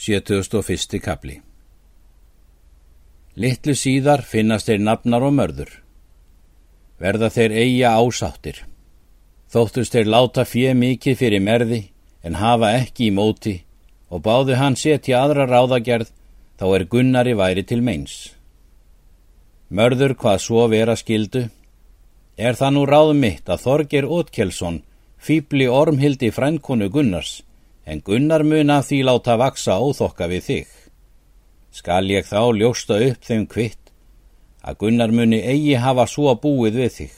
71. kapli Littlu síðar finnast þeir nafnar og mörður. Verða þeir eiga ásáttir. Þóttust þeir láta fjö mikið fyrir merði en hafa ekki í móti og báðu hann setja aðra ráðagerð þá er Gunnari væri til meins. Mörður hvað svo vera skildu? Er það nú ráð mitt að Þorger Ótkelsson fýbli ormhildi frænkonu Gunnars en Gunnar mun að því láta vaksa óþokka við þig. Skal ég þá ljósta upp þeim kvitt að Gunnar muni eigi hafa svo búið við þig.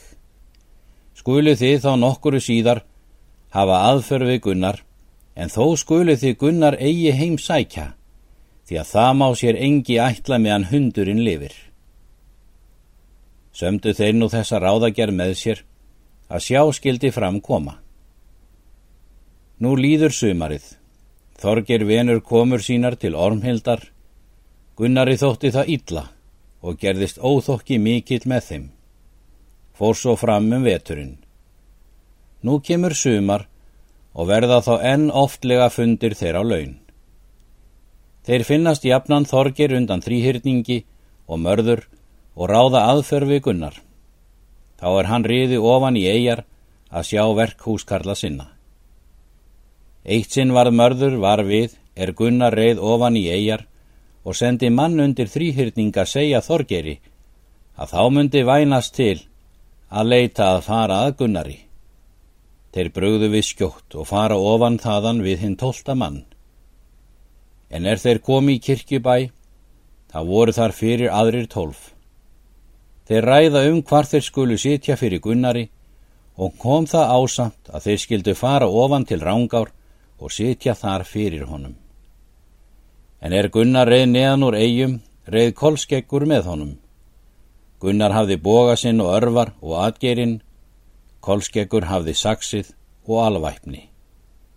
Skulu þið þá nokkuru síðar hafa aðför við Gunnar, en þó skulu þið Gunnar eigi heim sækja, því að það má sér engi ætla meðan hundurinn lifir. Sömdu þeir nú þessa ráðagerð með sér að sjá skildi fram koma. Nú líður sumarið. Þorger venur komur sínar til ormhildar. Gunnari þótti það illa og gerðist óþokki mikill með þeim. Fór svo fram um veturinn. Nú kemur sumar og verða þá enn oftlega fundir þeir á laun. Þeir finnast jafnan Þorger undan þrýhyrningi og mörður og ráða aðförfi Gunnar. Þá er hann riði ofan í eigjar að sjá verk húskarla sinna. Eitt sinn varð mörður var við er Gunnar reið ofan í eigjar og sendi mann undir þrýhyrninga segja Þorgeri að þá myndi vænast til að leita að fara að Gunnari. Þeir brögðu við skjótt og fara ofan þaðan við hinn tólta mann. En er þeir komi í kirkjubæ, þá voru þar fyrir aðrir tólf. Þeir ræða um hvar þeir skulu sitja fyrir Gunnari og kom það ásamt að þeir skildu fara ofan til Rángár og sitja þar fyrir honum. En er Gunnar reið neðan úr eigum, reið kolskeggur með honum. Gunnar hafði boga sinn og örvar og atgerinn, kolskeggur hafði saksið og alvæpni.